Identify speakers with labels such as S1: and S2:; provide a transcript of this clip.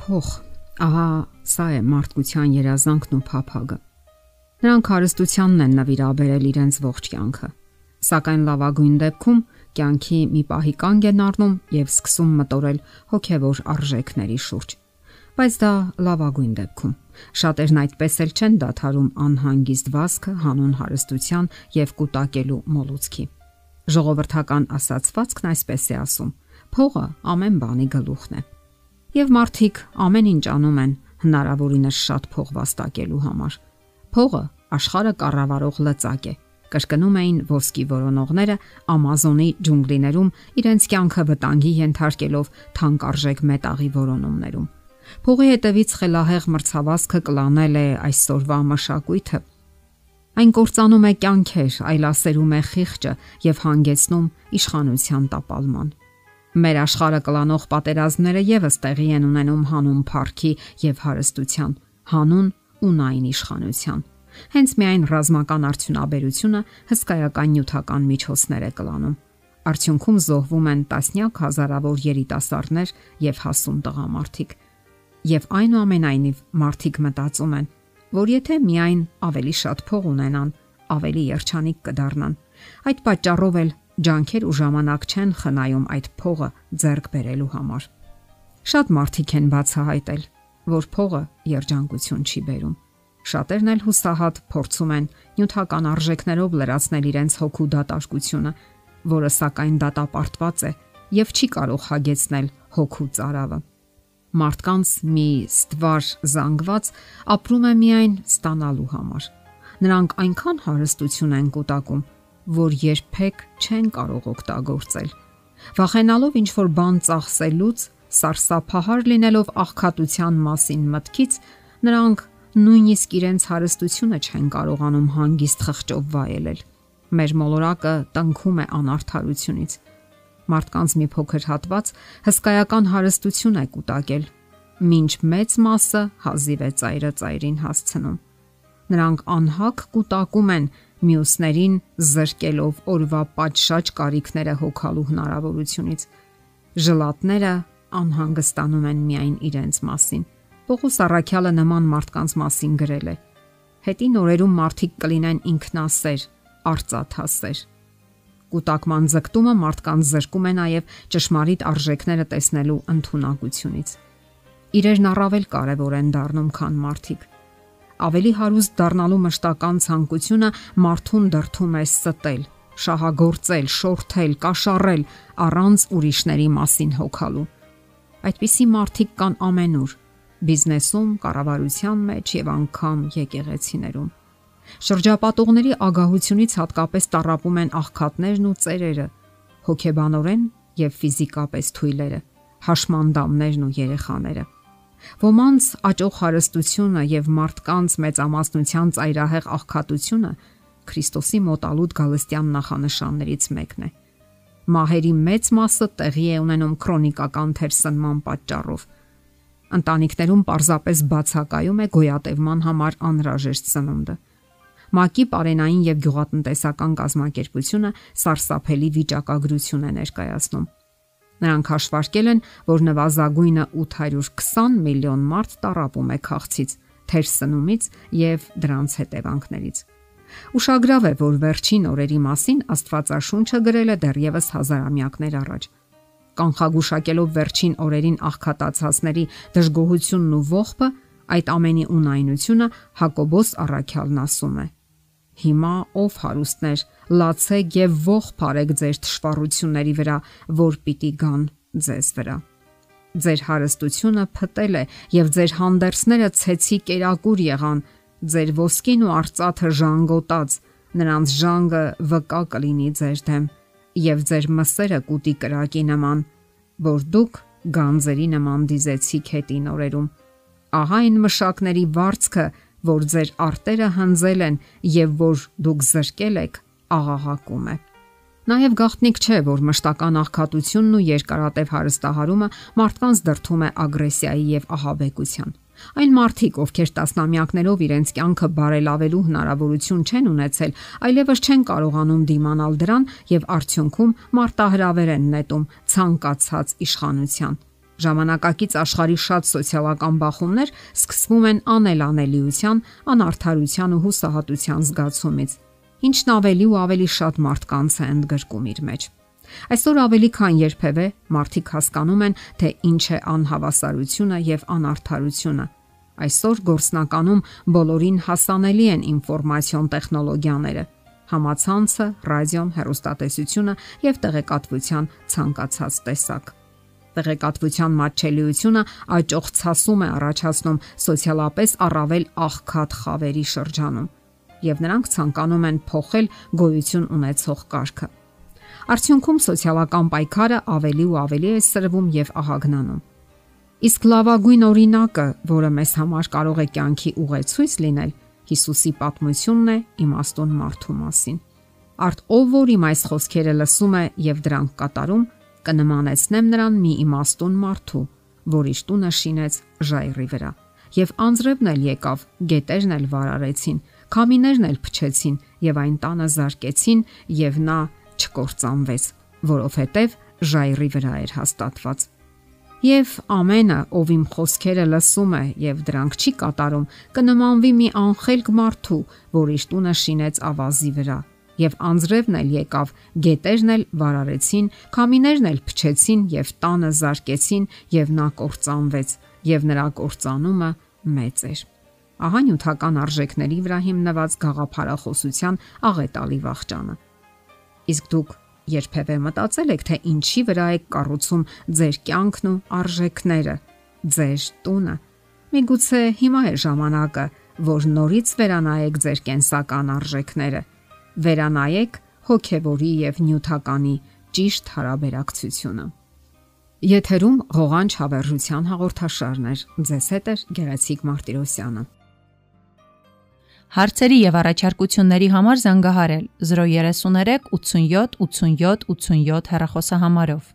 S1: Փող, ահա սա է մարդկության երազանքն ու փափագը։ Նրանք հարստությանն են նվիրաբերել իրենց ողջ կյանքը։ Սակայն լավագույն դեպքում կյանքի մի պահի կանգ են առնում եւ սկսում մտորել հոգեվոր արժեքների շուրջ։ Բայց դա լավագույն դեպքում։ Շատերն այդպես էլ չեն դադարում անհանգիստ վասկը հանուն հարստության եւ կൂട്ടակելու մոլուցքի։ Ժողովրդական ասացվածքն այսպես է ասում. փողը ամեն բանի գլուխն է։ Եվ մարդիկ ամեն ինչ անում են հնարավորինս շատ փող վաստակելու համար։ Փողը աշխարհը կառավարող լծակ է։ Կրկնում էին ոսկի որոնողները Ամազոնի ջունգլիներում իրենց կյանքը վտանգի ենթարկելով թանկարժեք մետաղի որոնումներում։ Փողի հետևից խելահեղ մրցավազքը կլանել է այսօրվա մշակույթը։ Այն կործանում է կյանքեր, այլասերում է խիղճը եւ հանգեցնում իշխանության տապալման։ Մեր աշխարհը կլանող պատերազմները եւս տեղի են ունենում հանուն փառքի եւ հարստության, հանուն ունայն իշխանության։ Հենց միայն ռազմական արդյունաբերությունը հսկայական նյութական միջոցներ է կլանում։ Արդյունքում զոհվում են տասնյակ հազարավոր երիտասարդներ եւ հասուն տղամարդիկ։ Եվ այնուամենայնիվ մարդիկ մտածում են, որ եթե միայն ավելի շատ փող ունենան, ավելի երջանիկ կդառնան։ Այդ պատճառով էլ ջանքեր ու ժամանակ չեն խնայում այդ փողը ձեռք բերելու համար։ Շատ մարդիկ են բացահայտել, որ փողը երջանկություն չի բերում։ Շատերն էլ հուսահատ փորձում են նյութական արժեքներով լրացնել իրենց հոգու դատարկությունը, որը սակայն դատապարտված է եւ չի կարող հագեցնել հոգու ծարավը։ Մարդկանց մի ստվար զանգված ապրում է միայն ստանալու համար։ Նրանք այնքան հարստություն են կուտակում, որ երբեք չեն կարող օգտագործել։ Վախենալով ինչ որ բան ծախսելուց, սարսափահար լինելով աղքատության մասին մտքից, նրանք նույնիսկ իրենց հարստությունը չեն կարողանում հանգիստ խղճով վայելել։ Մեր մոլորակը տնքում է անարթարությունից։ Մարդկանց մի փոքր հատված հսկայական հարստություն է կուտակել, ինչ մեծ մասը հազիվ է ծայրը ծայրին հասցնում։ Նրանք անհակ կուտակում են մյուսներին զրկելով օրվա պատշաճ կարիքները հոգալու հնարավորությունից։ Ժլատները անհանգստանում են միայն իրենց մասին։ Պողոս Արաքյալը նման մարդկանց մասին գրել է. Հետին օրերում մարդիկ կլինեն ինքնասեր, արծաթասեր։ Կուտակման ձգտումը մարդկանց զրկում է նաև ճշմարիտ արժեքները տեսնելու ընտունակությունից։ Իրերն առավել կարևոր են դառնում, քան մարդիկ ավելի հարուստ դառնալու մշտական ցանկությունը մարդուն դրթում է ստել, շահագործել, շորթել, կաշառել առանց ուրիշների մասին հոգալու։ Այդպիսի մարդիկ կան ամենուր՝ բիզնեսում, կառավարության մեջ եւ անգամ եկեղեցիներում։ Շրջապատողների ագահությունից հատկապես տարապում են աղքատներն ու ծերերը, հոգեբանորեն եւ ֆիզիկապես թույլերը, հաշմանդամներն ու երեխաները։ Ոմանց աճող հարստությունը եւ մարդկանց մեծամասնության ծայրահեղ աղքատությունը Քրիստոսի մոտալուտ գալստյան նախանշաններից մեկն է։ Մահերի մեծ մասը տեղի է ունենում քրոնիկական թերսնման պատճառով։ Ընտանիքներում պարզապես բացակայում է գոյատևման համար անհրաժեշտ սնունդը։ ՄԱԿ-ի parենային եւ գյուղատնտեսական կազմակերպությունը սարսափելի վիճակագրություն է ներկայացնում Նրանք հաշվարկել են, որ նվազագույնը 820 միլիոն մարդ տարապում է քաղցից, թերսնումից եւ դրանց հետևանքներից։ Ուշագրավ է, որ վերջին օրերի մասին Աստվածաշունչը գրել է դեռևս հազարամյակներ առաջ։ Կանխագուշակելով վերջին օրերին աղքատացածների դժգոհությունն ու ողբը, այդ ամենի ունայնությունը Հակոբոս առաքյալն ասում է. Հիմա ով հարուստներ, լացեք եւ ող բարեք ձեր թշվառությունների վրա, որ պիտի գան ձեզ վրա։ Ձեր հարստությունը փտել է եւ ձեր հանդերսները ցեցի կերակուր եղան, ձեր ոսկին ու արծաթը ժանգոտած, նրանց ժանգը վկա կլինի ձեր դեմ եւ ձեր մսերը կուտի կրակի նման, որ դուք գանձերի նման դիզեցիք հետին օրերում։ Ահա այն մշակների վարձքը, որ ձեր արտերը հնձել են եւ որ դուք զրկել եք, աղաղակում է։ Նաև գաղտնիք չէ, որ մշտական աղքատությունն ու երկարատև հարստահարումը մարդկանց դրթում է ագրեսիայի եւ ահաբեկության։ Այն մարդիկ, ովքեր տասնամյակներով իրենց կյանքը բարելավելու հնարավորություն չեն ունեցել, այլևս չեն կարողանում դիմանալ դրան եւ արդյունքում մարտահրավեր են նետում ցանկացած իշխանության Ժամանակակից աշխարհի շատ սոցիալական բախումներ սկսվում են անելանելիության, անարթարության ու հուսահատության զգացումից, ինչն ավելի ու ավելի շատ մարդկանց է ընդգրկում իր մեջ։ Այսօր ավելի քան երբևէ մարդիկ հասկանում են, թե ինչ է անհավասարությունը եւ անարթարությունը։ Այսօր գործնականում բոլորին հասանելի են ինֆորմացիոն տեխնոլոգիաները, համացանցը, ռադիոն, հեռուստատեսությունը եւ տեղեկատվության ցանկացած տեսակ տեղեկատվության մատչելիությունը աճող ցասում է առաջացնում սոցիալապես առավել աղքատ խավերի շրջանում եւ նրանք ցանկանում են փոխել գոյություն ունեցող կարգը։ Արդյունքում սոցիալական պայքարը ավելի ու ավելի է սրվում եւ ահագնանում։ Իսկ լավագույն օրինակը, որը մեզ համար կարող է կյանքի ուղեցույց լինել, Հիսուսի պատմությունն է իմաստուն մարդու մասին։ Արդ ով որ իմ այս խոսքերը լսում է եւ դրանք կատարում, կնմանեցնեմ նրան մի իմաստուն մարդու, որի տունը շինեց ժայռի վրա։ Եվ անձրևն էլ եկավ, գետերն էլ վարարեցին, քամիներն էլ փչեցին եւ այն տանը զարկեցին եւ նա չկործանվեց, որովհետեւ ժայռի վրա էր հաստատված։ Եվ ամենը, ով իմ խոսքերը լսում է եւ դրանք չի կատարում, կնմանվի մի անխելք մարդու, որ իր տունը շինեց ավազի վրա եւ անձրևն էլ եկավ, գետերն էլ վարարեցին, քամիներն էլ փչեցին եւ տանը զարկեցին եւ նա կործանվեց եւ նրա կործանումը մեծ էր։ Ահա նյութական արժեքների վրա հիմնված գաղափարախոսության աղետալի վաղճանը։ Իսկ դուք երբևէ մտածել եք, թե ինչի վրա եք կառուցում ձեր կյանքն ու արժեքները, ձեր տունը։ Միգուցե հիմա է ժամանակը, որ նորից վերանայեք ձեր կենսական արժեքները վերանայեք հոգևորի եւ նյութականի ճիշտ հարաբերակցությունը։ Եթերում ղողանջ հավերժության հաղորդաշարներ։ Ձեզ հետ է Գեղեցիկ Մարտիրոսյանը։
S2: Հարցերի եւ առաջարկությունների համար զանգահարել 033 87 87 87 հեռախոսահամարով։